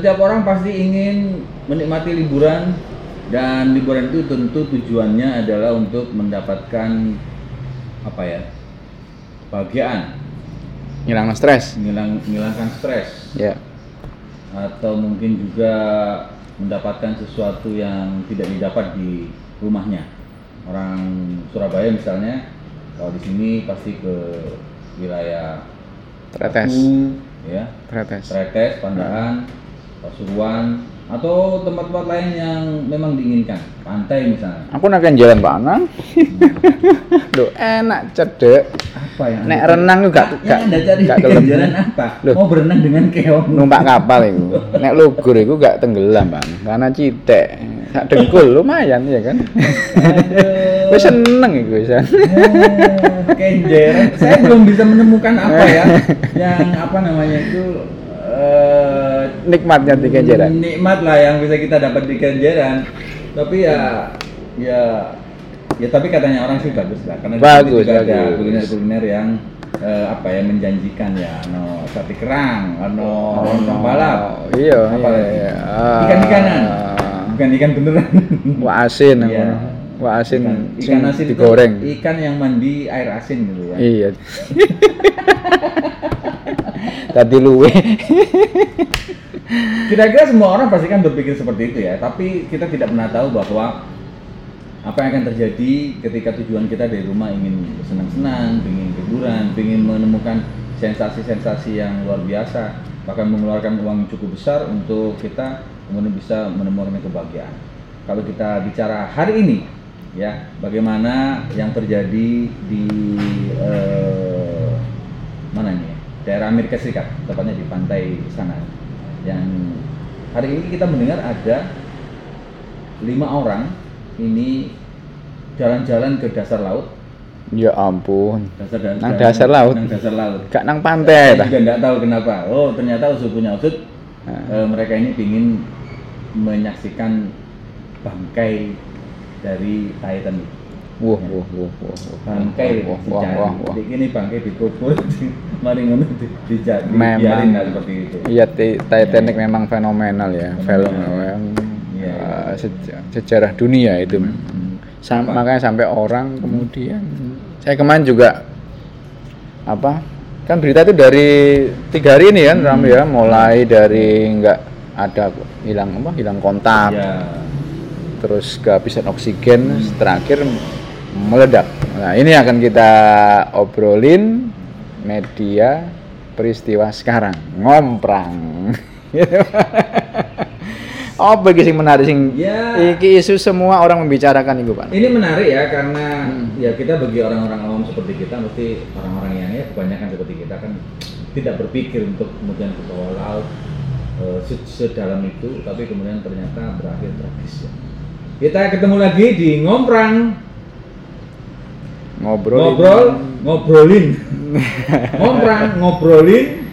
Setiap orang pasti ingin menikmati liburan dan liburan itu tentu tujuannya adalah untuk mendapatkan apa ya? Kebahagiaan, Ngilang stres. ngilang menghilangkan stres Ya. atau mungkin juga mendapatkan sesuatu yang tidak didapat di rumahnya. Orang Surabaya misalnya, kalau di sini pasti ke wilayah Tretes. Ya, Tretes. Tretes, Pandaan, Pasuruan, atau tempat-tempat lain yang memang diinginkan, pantai misalnya. Aku nakan jalan panang. Loh, enak cedek. Apa yang Nek renang juga gak gak jalan apa? Loh. Mau berenang dengan keong? Numpak kapal itu. Nek lugur itu gak tenggelam, Bang. Karena cidek. Sak dengkul lumayan ya kan. Wis seneng iku wis. Eh, kenjeran. Saya belum bisa menemukan apa ya yang apa namanya itu eh, Nikmatnya di kenjeran. Nikmat lah yang bisa kita dapat di kenjeran. Tapi ya ya ya tapi katanya orang sih bagus lah karena Bagus, juga ada bagus. kuliner-kuliner yang eh, apa ya menjanjikan ya no sate kerang, no Oh, lontong balap. Iya, iya, iya. Ah. Ikan-ikanan. Bukan ikan beneran. Wah asin Iya. Wah asin Ikan, ikan asin itu digoreng. ikan yang mandi air asin gitu ya. Iya. Tadi luwe. Kira-kira semua orang pasti kan berpikir seperti itu ya, tapi kita tidak pernah tahu bahwa apa yang akan terjadi ketika tujuan kita dari rumah ingin senang-senang, ingin liburan, ingin menemukan sensasi-sensasi yang luar biasa, bahkan mengeluarkan uang cukup besar untuk kita kemudian bisa menemukan kebahagiaan. Kalau kita bicara hari ini, ya bagaimana yang terjadi di eh, mana nih? Daerah Amerika Serikat, tepatnya di pantai sana. Yang hari ini kita mendengar ada lima orang ini jalan-jalan ke dasar laut, Ya ampun. dasar dan Nang dasar laut? nang dasar laut. Gak nang pantai Saya juga nggak tahu kenapa. Oh ternyata usut punya usut Nah. eh, mereka ini ingin menyaksikan bangkai dari Titan. Wah, wah, wah, wah, wah. Bangkai wah, wah, wah, wah. Ini bangkai dikubur, mari ngono di- dija- Memang. seperti itu. Iya, Ti- Titanic memang fenomenal ya, film Fenomenal. yang Iya. seja- sejarah dunia itu. memang. Hmm. Sam- makanya sampai orang kemudian saya kemarin juga apa kan berita itu dari tiga hari ini kan Hmm. Ram ya mulai dari nggak ada hilang apa hilang kontak Ya. terus kehabisan oksigen terakhir meledak nah ini akan kita obrolin media peristiwa sekarang ngomprang Oh, bagi sing menarik sing Ya. iki isu semua orang membicarakan itu, Pak. Ini menarik ya karena Hmm. ya kita bagi orang-orang awam seperti kita mesti orang-orang yang ya kebanyakan seperti kita kan tidak berpikir untuk kemudian ke bawah laut se- sedalam itu tapi kemudian ternyata berakhir tragis ya. Kita ketemu lagi di ngomprang Ngobrol. ngobrol ngobrolin ngomprang ngobrolin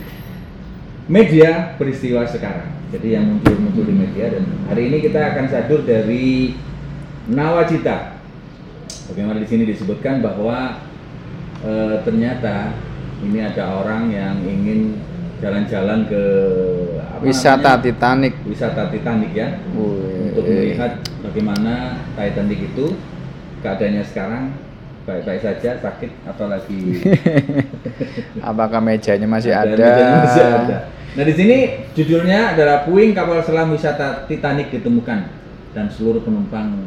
media peristiwa sekarang. Jadi yang muncul-muncul di media dan hari ini kita akan sadur dari Nawacita. Bagaimana di sini disebutkan bahwa eh, ternyata ini ada orang yang ingin jalan-jalan ke apa Wisata namanya? Titanic. wisata Titanic ya untuk melihat bagaimana Titanic itu keadaannya sekarang baik-baik saja sakit atau lagi Apakah mejanya masih ada, ada? mejanya masih ada. Nah di sini judulnya adalah puing kapal selam wisata Titanic ditemukan dan seluruh penumpang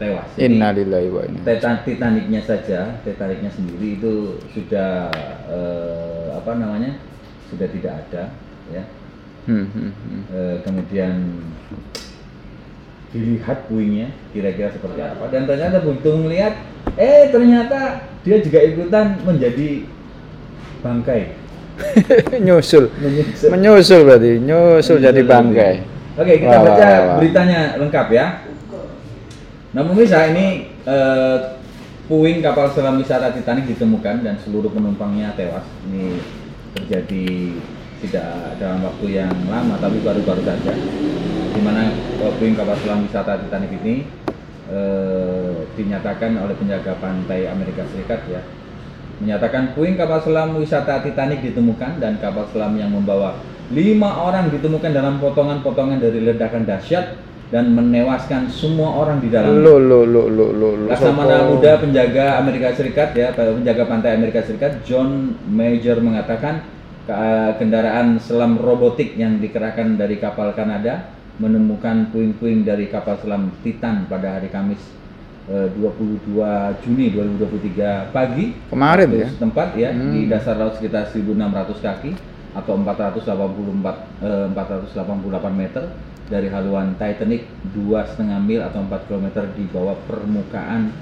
tewas. Innalillahi wa inna. Titan- Titanicnya saja, Titanicnya sendiri itu sudah eh, apa namanya sudah tidak ada, ya. Hmm, hmm, hmm. Eh, kemudian dilihat puingnya kira-kira seperti apa dan ternyata begitu melihat, eh ternyata dia juga ikutan menjadi bangkai. nyusul. Menyusul. Menyusul berarti, nyusul jadi bangkai. Oke, kita Wah, baca wah, wah, beritanya lengkap ya. Nah, pemirsa ini eh, puing kapal selam wisata Titanic ditemukan dan seluruh penumpangnya tewas. Ini terjadi tidak dalam waktu yang lama, tapi baru-baru saja. Di mana eh, puing kapal selam wisata Titanic ini eh, dinyatakan oleh penjaga pantai Amerika Serikat ya menyatakan puing kapal selam wisata Titanic ditemukan dan kapal selam yang membawa lima orang ditemukan dalam potongan-potongan dari ledakan dahsyat dan menewaskan semua orang di dalam. Lo lo lo lo lo lo. Laksamana muda penjaga Amerika Serikat ya, penjaga pantai Amerika Serikat John Major mengatakan ke- kendaraan selam robotik yang dikerahkan dari kapal Kanada menemukan puing-puing dari kapal selam Titan pada hari Kamis 22 Juni 2023 pagi Kemarin ya? setempat ya Hmm. di dasar laut sekitar 1600 kaki atau 484 eh, 488 meter dari haluan Titanic 2,5 mil atau 4 km di bawah permukaan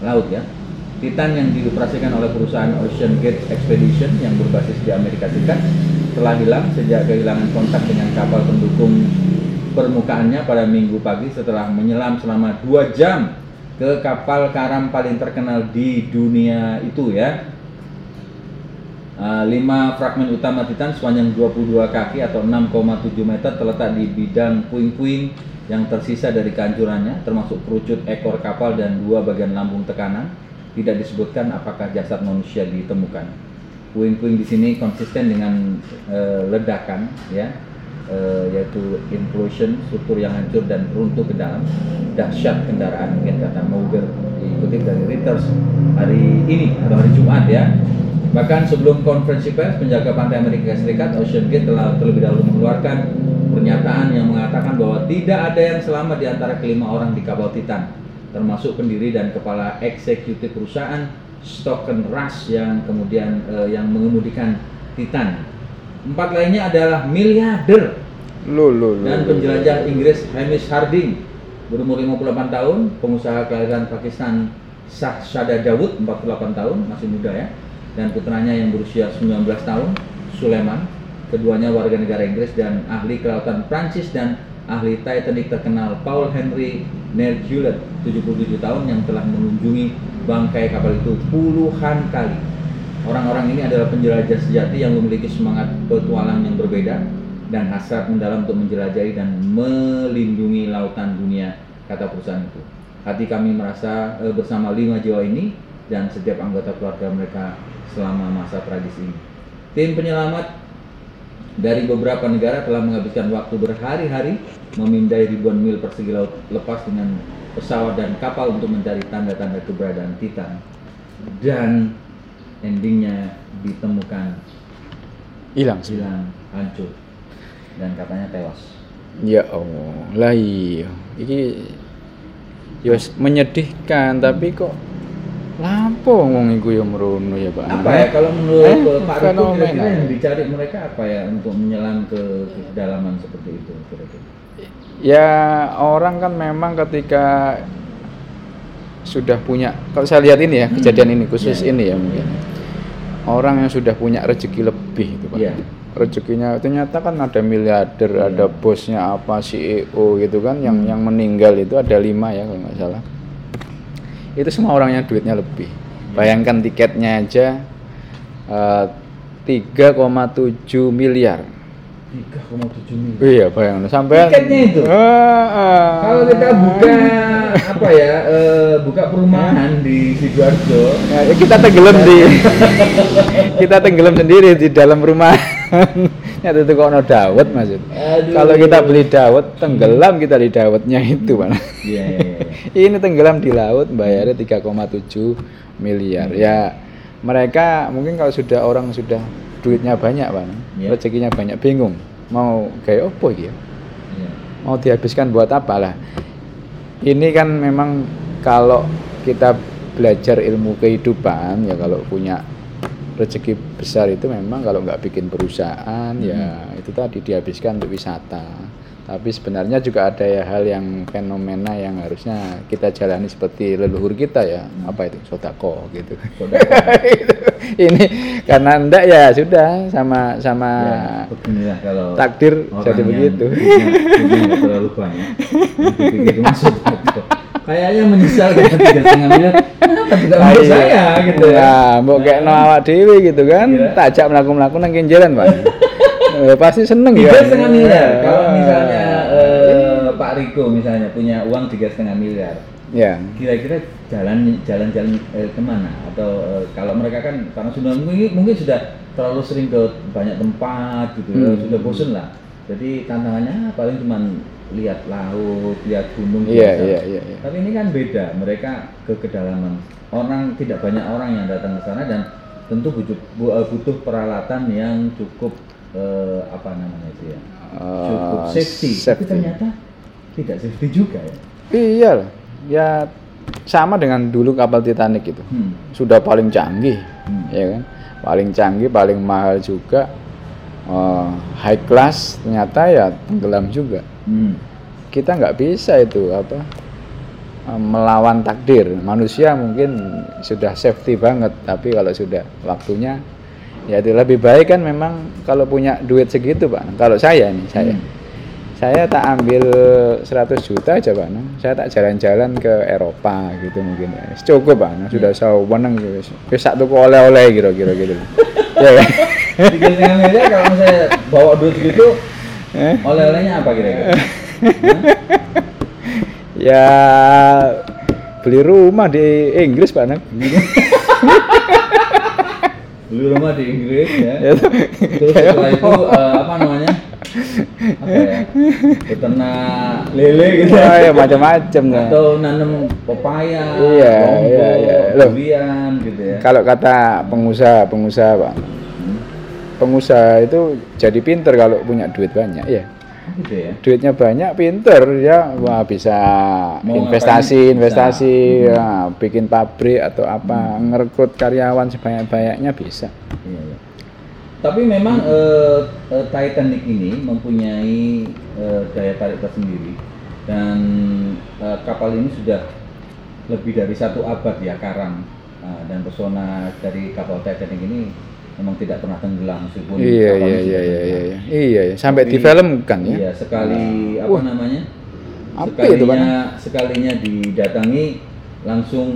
laut ya. Titan yang dioperasikan oleh perusahaan Ocean Gate Expedition yang berbasis di Amerika Serikat telah hilang sejak kehilangan kontak dengan kapal pendukung permukaannya pada minggu pagi setelah menyelam selama 2 jam ke kapal karam paling terkenal di dunia itu ya. Uh, lima fragmen utama Titan sepanjang 22 kaki atau 6,7 meter terletak di bidang puing-puing yang tersisa dari kehancurannya termasuk kerucut ekor kapal dan dua bagian lambung tekanan. Tidak disebutkan apakah jasad manusia ditemukan. Puing-puing di sini konsisten dengan eh, ledakan ya eh, yaitu implosion struktur yang hancur dan runtuh ke dalam dahsyat kendaraan mungkin kata Mauger dikutip dari Reuters hari ini atau hari Jumat ya Bahkan sebelum konferensi pers, penjaga pantai Amerika Serikat Ocean Gate telah terlebih dahulu mengeluarkan pernyataan yang mengatakan bahwa tidak ada yang selamat di antara kelima orang di kapal Titan, termasuk pendiri dan kepala eksekutif perusahaan Stocken Rush yang kemudian eh, yang mengemudikan Titan. Empat lainnya adalah miliarder Lo lo lo. dan penjelajah Inggris Hamish Harding berumur 58 tahun, pengusaha kelahiran Pakistan Shahzada Dawood 48 tahun, masih muda ya, dan putranya yang berusia 19 tahun, Suleman. Keduanya warga negara Inggris dan ahli kelautan Prancis dan ahli Titanic terkenal Paul Henry Nergulet 77 tahun yang telah mengunjungi bangkai kapal itu puluhan kali. Orang-orang ini adalah penjelajah sejati yang memiliki semangat petualang yang berbeda dan hasrat mendalam untuk menjelajahi dan melindungi lautan dunia, kata perusahaan itu. Hati kami merasa eh, bersama lima jiwa ini dan setiap anggota keluarga mereka selama masa tragis ini. Tim penyelamat dari beberapa negara telah menghabiskan waktu berhari-hari memindai ribuan mil persegi laut lepas dengan pesawat dan kapal untuk mencari tanda-tanda keberadaan Titan. Dan endingnya ditemukan Hilang hilang hancur dan katanya tewas. Ya Allah, lah iya. Iki ya menyedihkan tapi kok lampo ngomong iku ya merono ya Pak. Apa ya kalau menurut Eh, Pak Rukun kira-kira yang dicari mereka apa ya untuk menyelam ke ke kedalaman seperti itu kira-kira? Ya orang kan memang ketika sudah punya kalau saya lihat ini ya Hmm. kejadian ini khusus Iya. ini ya mungkin orang yang sudah punya rezeki lebih itu pak Iya. rezekinya ternyata kan ada miliarder Iya. ada bosnya apa CEO gitu kan yang Hmm. yang meninggal itu ada lima ya kalau nggak salah itu semua orang yang duitnya lebih bayangkan tiketnya aja eh, 3,7 miliar 3,7 miliar. iya bayangkan sampai Tiketnya itu? Kalau kita buka apa ya eh, buka perumahan di sidoarjo Ya, ya kita tenggelam di kita tenggelam sendiri di dalam rumah. ya itu kok no dawet maksud. Kalau kita beli dawet tenggelam kita di dawetnya itu Pak. Iya iya iya. Ini tenggelam di laut bayarnya 3,7 miliar. Ya mereka mungkin kalau sudah orang sudah duitnya banyak Pak. Iya. Rezekinya banyak bingung mau kayak apa gitu. Iya. Mau dihabiskan buat apa lah. Ini kan memang kalau kita belajar ilmu kehidupan ya kalau punya rezeki besar itu memang kalau nggak bikin perusahaan ya itu tadi dihabiskan untuk wisata tapi sebenarnya juga ada ya hal yang fenomena yang harusnya kita jalani seperti leluhur kita ya. Apa itu? Sodako gitu. Sodako. ini karena enggak ya sudah sama sama Ya, kalau takdir jadi begitu. Duitnya nggak terlalu banyak. Masuk gitu. kayaknya menyesal dengan tiga setengah miliar. Kenapa tidak menurut iya. saya gitu ya? Ya mau kayak no awak dewi gitu kan. Iya. tak ajak melaku melaku nang jalan pak. Eh, pasti seneng ya. tiga setengah miliar. Kalau misalnya Pak Riko misalnya punya uang tiga setengah miliar, Ya. kira-kira jalan jalan-jalan eh, ke mana? Atau eh, kalau mereka kan karena sudah mungkin, mungkin sudah terlalu sering ke banyak tempat gitu, ya, Hmm. sudah bosen lah. Jadi tantangannya paling cuman lihat laut, lihat gunung. Iya, biasa. iya, iya, iya. Tapi ini kan beda, mereka ke kedalaman. Orang tidak banyak orang yang datang ke sana dan tentu butuh, bu- eh, butuh peralatan yang cukup eh, apa namanya itu ya, cukup Eh, safety. Tapi ternyata tidak safety juga ya. Iya lah. Ya sama dengan dulu kapal Titanic itu. Hmm. Sudah paling canggih, Hmm. ya kan? Paling canggih, paling mahal juga. Eh, high class ternyata ya tenggelam juga. Hmm. Kita nggak bisa itu apa eh, melawan takdir. Manusia mungkin sudah safety banget, tapi kalau sudah waktunya ya itu lebih baik kan memang kalau punya duit segitu pak. Kalau saya nih saya Hmm. Saya tak ambil 100 juta aja Pak. Nang. Saya tak jalan-jalan ke Eropa gitu mungkin ya. Cukup Pak. Nang. Sudah saya weneng gitu. Sak tuku oleh-oleh kira-kira gitu. ya kan? Tiga setengah miliar kalau saya bawa duit segitu, Eh? oleh-olehnya apa kira-kira? ya beli rumah di Inggris Pak Nang. Beli rumah di Inggris ya. Ya, Terus setelah itu eh, apa namanya? Ya? Lele gitu. Wah, ya macam-macam nah. Atau nanam pepaya, Iya, lombok, iya, iya. Loh. durian gitu ya. Kalau kata pengusaha, pengusaha Pak. Hmm. Pengusaha itu jadi pinter kalau punya duit banyak ya. Oh, gitu ya. duitnya banyak pinter ya wah bisa Mau investasi ngapain investasi bisa. ya, bikin pabrik atau apa ngerekrut karyawan sebanyak-banyaknya bisa Iya, iya. Tapi memang eh, eh, Titanic ini mempunyai eh, daya tarik tersendiri dan eh, kapal ini sudah lebih dari satu abad ya karam Nah, dan pesona dari kapal Titanic ini memang tidak pernah tenggelam meskipun iya kapal iya ini iya sudah iya tenggelam. iya iya iya. sampai Tapi- difilmkan ya Iya sekali apa Wah. namanya? Apa sekalinya itu, sekalinya didatangi langsung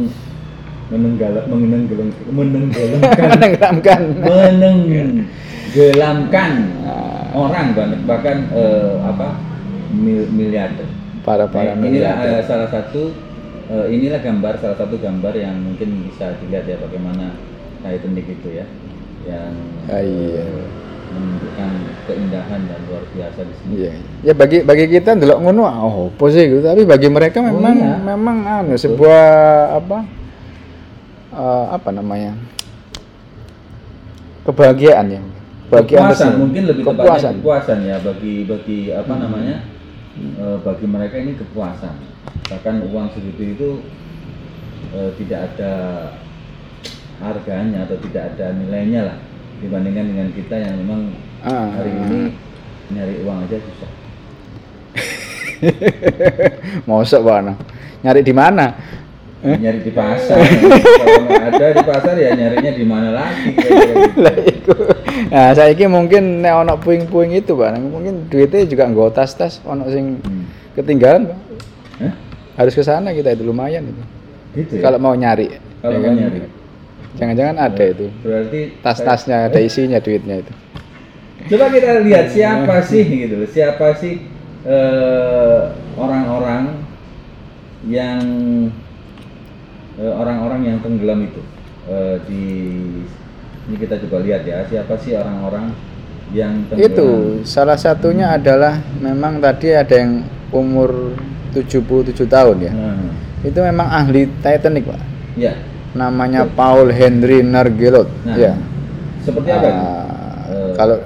menenggelam menenggelam menenggelamkan menenggelamkan menenggelamkan Ah. orang bahkan bahkan eh, apa mil, miliarder. para para Nah, inilah miliarder. eh, salah satu eh, inilah gambar salah satu gambar yang mungkin bisa dilihat ya bagaimana Titanic itu ya yang Ah, iya. eh, menunjukkan keindahan dan luar biasa di sini. Iya. Ya bagi bagi kita ngono ah, oh apa sih gitu. Tapi bagi mereka Oh, memang iya. memang anu sebuah apa eh, apa namanya? kebahagiaan ya. Kebahagiaan kepuasan mungkin lebih kepuasan. Hmm. kepuasan ya bagi bagi apa namanya eh, bagi mereka ini kepuasan bahkan uang segitu itu eh, tidak ada harganya atau tidak ada nilainya lah dibandingkan dengan kita yang memang Ah. hari ini nyari uang aja susah Pak Ana. Nyari di mana? Eh? nyari di pasar kalau nggak ada di pasar ya nyarinya di mana lagi gitu. Nah, saiki mungkin nek ono puing-puing itu, Pak. Mungkin duitnya juga nggak tas-tas ono sing Hmm. ketinggalan, Pak. Harus ke sana kita itu lumayan itu. gitu ya Kalau mau nyari. Kalau ya mau kan? nyari. Jangan-jangan ada itu. berarti Tas-tasnya ada isinya duitnya itu. Coba kita lihat siapa sih gitu, siapa sih eh, orang-orang yang eh, orang-orang yang tenggelam itu Eh, di ini kita coba lihat ya siapa sih orang-orang yang tenggelam. Itu salah satunya adalah memang tadi ada yang umur 77 tahun ya. Nah, Itu memang ahli Titanic, Pak. ya, Namanya Paul Henry Nargelot. Nah, ya. seperti apa Eh, kalau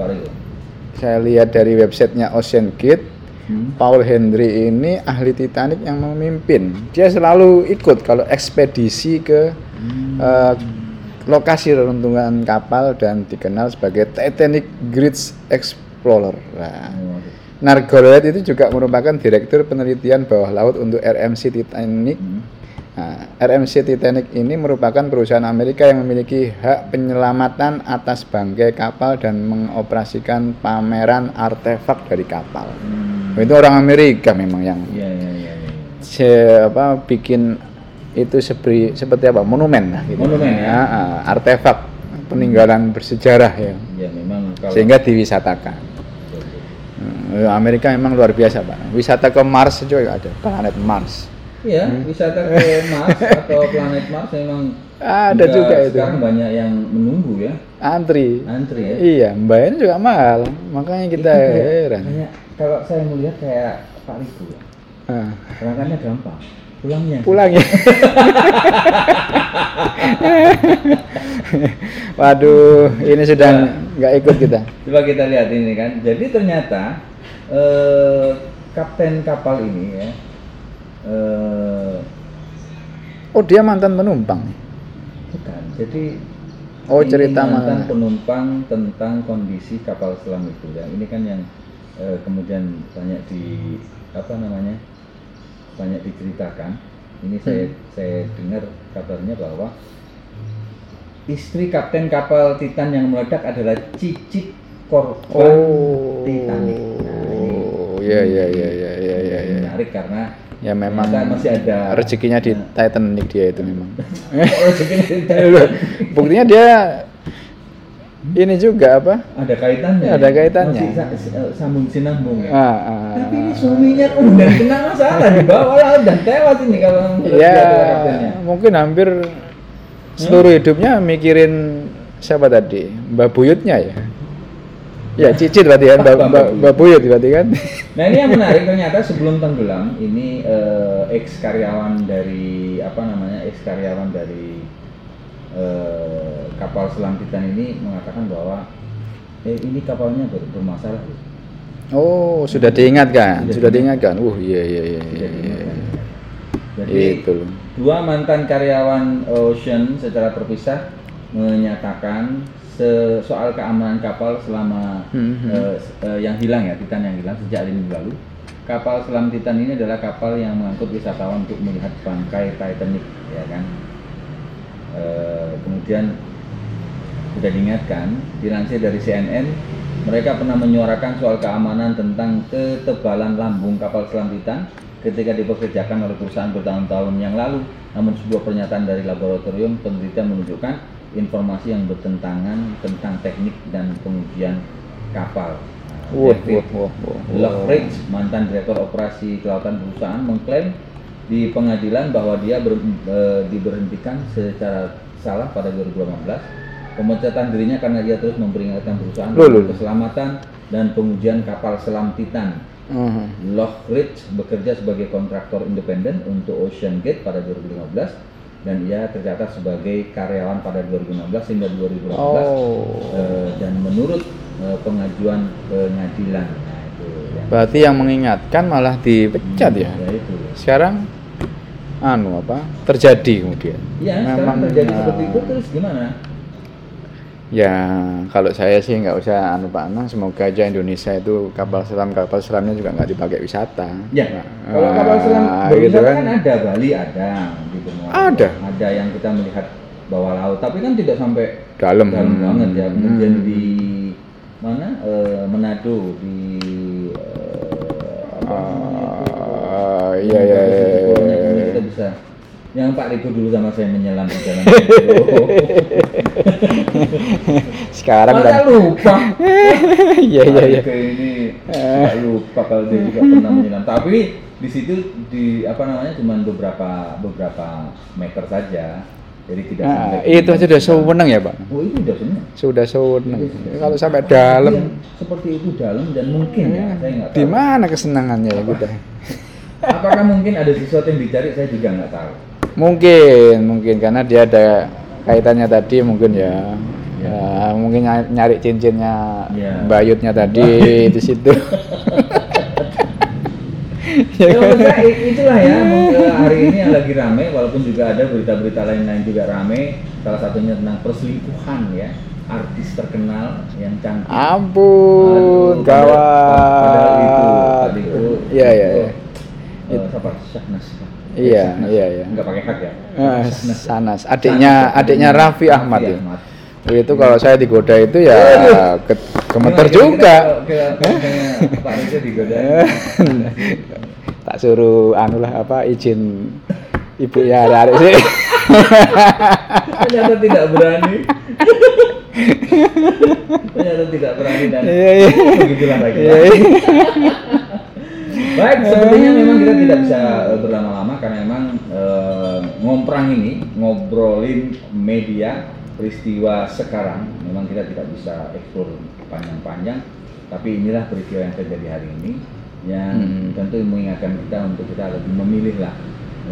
saya lihat dari websitenya Ocean Gate, Hmm? Paul Henry ini ahli Titanic yang memimpin. Dia selalu ikut kalau ekspedisi ke Hmm. eh, lokasi reruntuhan kapal dan dikenal sebagai Titanic Great Explorer. Nah, Oh, Nargolet itu juga merupakan direktur penelitian bawah laut untuk RMC Titanic. hmm. Nah, RMC Titanic ini merupakan perusahaan Amerika yang memiliki hak penyelamatan atas bangkai kapal dan mengoperasikan pameran artefak dari kapal. Hmm. Itu orang Amerika memang yang Iya, iya, iya, iya. se- apa bikin itu seperti seperti apa monumen lah gitu. Monumen, ya? Ah, artefak peninggalan bersejarah ya Ya memang kalau sehingga diwisatakan. Hmm, Amerika memang luar biasa pak. Wisata ke Mars juga ada, planet Mars. Iya, wisata ke Mars atau planet Mars memang Ada juga itu. Sekarang banyak yang menunggu ya, Antri. antri ya. Iya, bayarnya juga mahal. Makanya kita Itu kayak- heran. kayak- kalau saya melihat kayak Pak Ribu ya, Ah, berangkatnya gampang, pulangnya. pulang ya. Waduh, ini sudah nggak ikut kita. Coba kita lihat ini kan. Jadi ternyata eh, kapten kapal ini ya, eh, Oh, dia mantan penumpang. bukan. Jadi Oh, ini cerita mantan mana? penumpang tentang kondisi kapal selam itu ya. Ini kan yang eh, kemudian banyak di apa namanya banyak diceritakan. Ini saya Hmm. saya dengar kabarnya bahwa istri kapten kapal Titan yang meledak adalah cicit korban Oh, Titanic. Nah, ini iya iya iya iya iya iya. iya. menarik karena Ya memang ternyata masih ada rezekinya di Titanic dia itu memang. Oh, rezekinya di Loh, Buktinya dia ini juga apa? ada kaitannya. Ada kaitannya. Masih sa- sambung sinambung ya. Ah, ah. Tapi ini suaminya kemudian kena masalah di bawah laut dan tewas ini kalau ya mungkin hampir seluruh hidupnya mikirin siapa tadi Mbak Buyutnya ya ya cicit berarti kan Mbak, Mbak, Mbak Buyut berarti kan. Nah ini yang menarik ternyata sebelum tenggelam ini eh, ex karyawan dari apa namanya ex karyawan dari eh, kapal selam Titan ini mengatakan bahwa eh, ini kapalnya ber- bermasalah. oh sudah diingatkan Sudah sudah diingatkan uh iya iya iya iya, iya. Jadi itu dua mantan karyawan Ocean secara terpisah menyatakan se- soal keamanan kapal selama Hmm, hmm. s- eh, yang hilang ya Titan yang hilang sejak minggu lalu. Kapal selam Titan ini adalah kapal yang mengangkut wisatawan untuk melihat bangkai Titanic, ya kan. Eh, kemudian sudah diingatkan, dilansir dari CNN, mereka pernah menyuarakan soal keamanan tentang ketebalan lambung kapal selam Titan ketika dipekerjakan oleh perusahaan bertahun-tahun yang lalu. Namun sebuah pernyataan dari laboratorium penelitian menunjukkan informasi yang bertentangan tentang teknik dan pengujian kapal. Nah, wah wah wah. Lockridge, mantan direktur operasi kelautan perusahaan, mengklaim di pengadilan bahwa dia ber- eh, diberhentikan secara salah pada 2018. Pemecatan dirinya karena dia terus memperingatkan perusahaan loh. keselamatan dan pengujian kapal selam Titan. Mhm. Lockridge bekerja sebagai kontraktor independen untuk Ocean Gate pada 2015 dan ia tercatat sebagai karyawan pada 2016 hingga 2018 oh. Eh, dan menurut eh, pengajuan pengadilan. Nah itu yang berarti yang mengingatkan malah dipecat ya? ya itu. Sekarang anu apa terjadi kemudian. Ya sekarang terjadi seperti itu terus gimana Ya, kalau saya sih nggak usah anu Pak Anang, semoga aja Indonesia itu kapal selam kapal selamnya juga nggak dipakai wisata. ya Nah, kalau kapal selam ah, berwisata gitu kan. ada Bali ada di Benua Ada. ada yang kita melihat bawah laut tapi kan tidak sampai Dalam. dalam banget ya Hmm. kemudian di mana eh, Manado di eh, apa namanya itu? Ah, iya iya iya. iya, Pokoknya iya. ini kita bisa yang Pak Riko dulu sama saya menyelam di jalan Sekarang Masa kan. lupa Iya iya iya. Ini nggak lupa kalau dia juga pernah menyelam tapi di situ di apa namanya cuma beberapa beberapa meter saja jadi tidak Nah, sampai itu aja udah sewenang ya Pak. oh itu Sudah sewenang. Sudah Kalau semua. sampai Tapi dalam, seperti itu dalam dan mungkin ya saya nggak tahu di mana kesenangannya ya kita? apakah mungkin ada sesuatu yang dicari saya juga nggak tahu Mungkin, mungkin karena dia ada kaitannya tadi mungkin ya. Ya, mungkin ny- nyari cincinnya Ya. Bayutnya tadi di situ. Ya, i- itulah ya hari ini yang lagi rame walaupun juga ada berita-berita lain-lain juga rame salah satunya tentang perselingkuhan ya artis terkenal yang cantik Ampun, Aduh, padahal- padahal itu tadi itu Iya, iya, iya. Eh, siapa Syahnas Iya, Syahnas. iya, iya. nggak pakai hak ya Eh, Syahnas. Sanas, adiknya Sanas, adiknya Raffi Ahmad ya. Ahmad. Itu kalau saya digoda itu ya ke, gemeter Gimana kira-kira juga. kalau- kalau misalnya Pak Reza digodain tak suruh anu lah apa izin ibu ya hari sih. ternyata tidak berani ternyata tidak berani dan Iya, iya. begitulah lagi Iya, iya. Baik sepertinya memang kita tidak bisa eh, berlama-lama karena memang eh, ngomprang ini ngobrolin media peristiwa sekarang memang kita tidak bisa eksplor panjang-panjang. Tapi inilah peristiwa yang terjadi hari ini yang Hmm. tentu mengingatkan kita untuk kita lebih memilih lah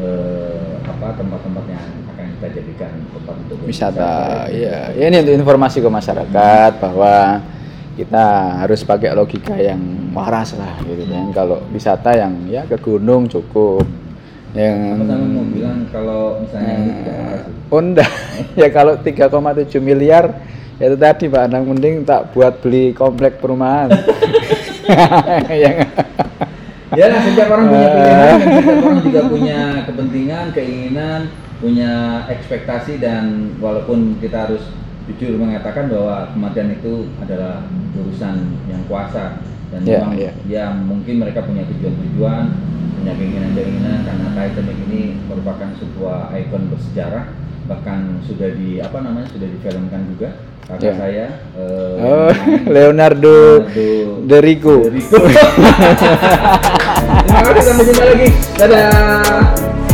eh, apa tempat-tempat yang akan kita jadikan tempat untuk wisata ya ini untuk informasi ke masyarakat bahwa kita harus pakai logika yang waras lah gitu kan. Kalau wisata yang ya ke gunung cukup. Yang mau bilang kalau misalnya tidak waras? oh ya kalau 3,7 miliar ya itu tadi Pak. Anang mending tak buat beli komplek perumahan. Yang Ya, setiap orang punya pilihan, dan setiap orang juga punya kepentingan, keinginan, punya ekspektasi dan walaupun kita harus jujur mengatakan bahwa kematian itu adalah urusan yang kuasa dan Ya, memang ya. ya mungkin mereka punya tujuan-tujuan, punya keinginan-keinginan karena Titanic ini merupakan sebuah ikon bersejarah bahkan sudah di apa namanya sudah difilmkan juga kakak Ya. saya eh, oh, Leonardo Leonardo Derico Terima kasih sampai jumpa lagi. Dadah.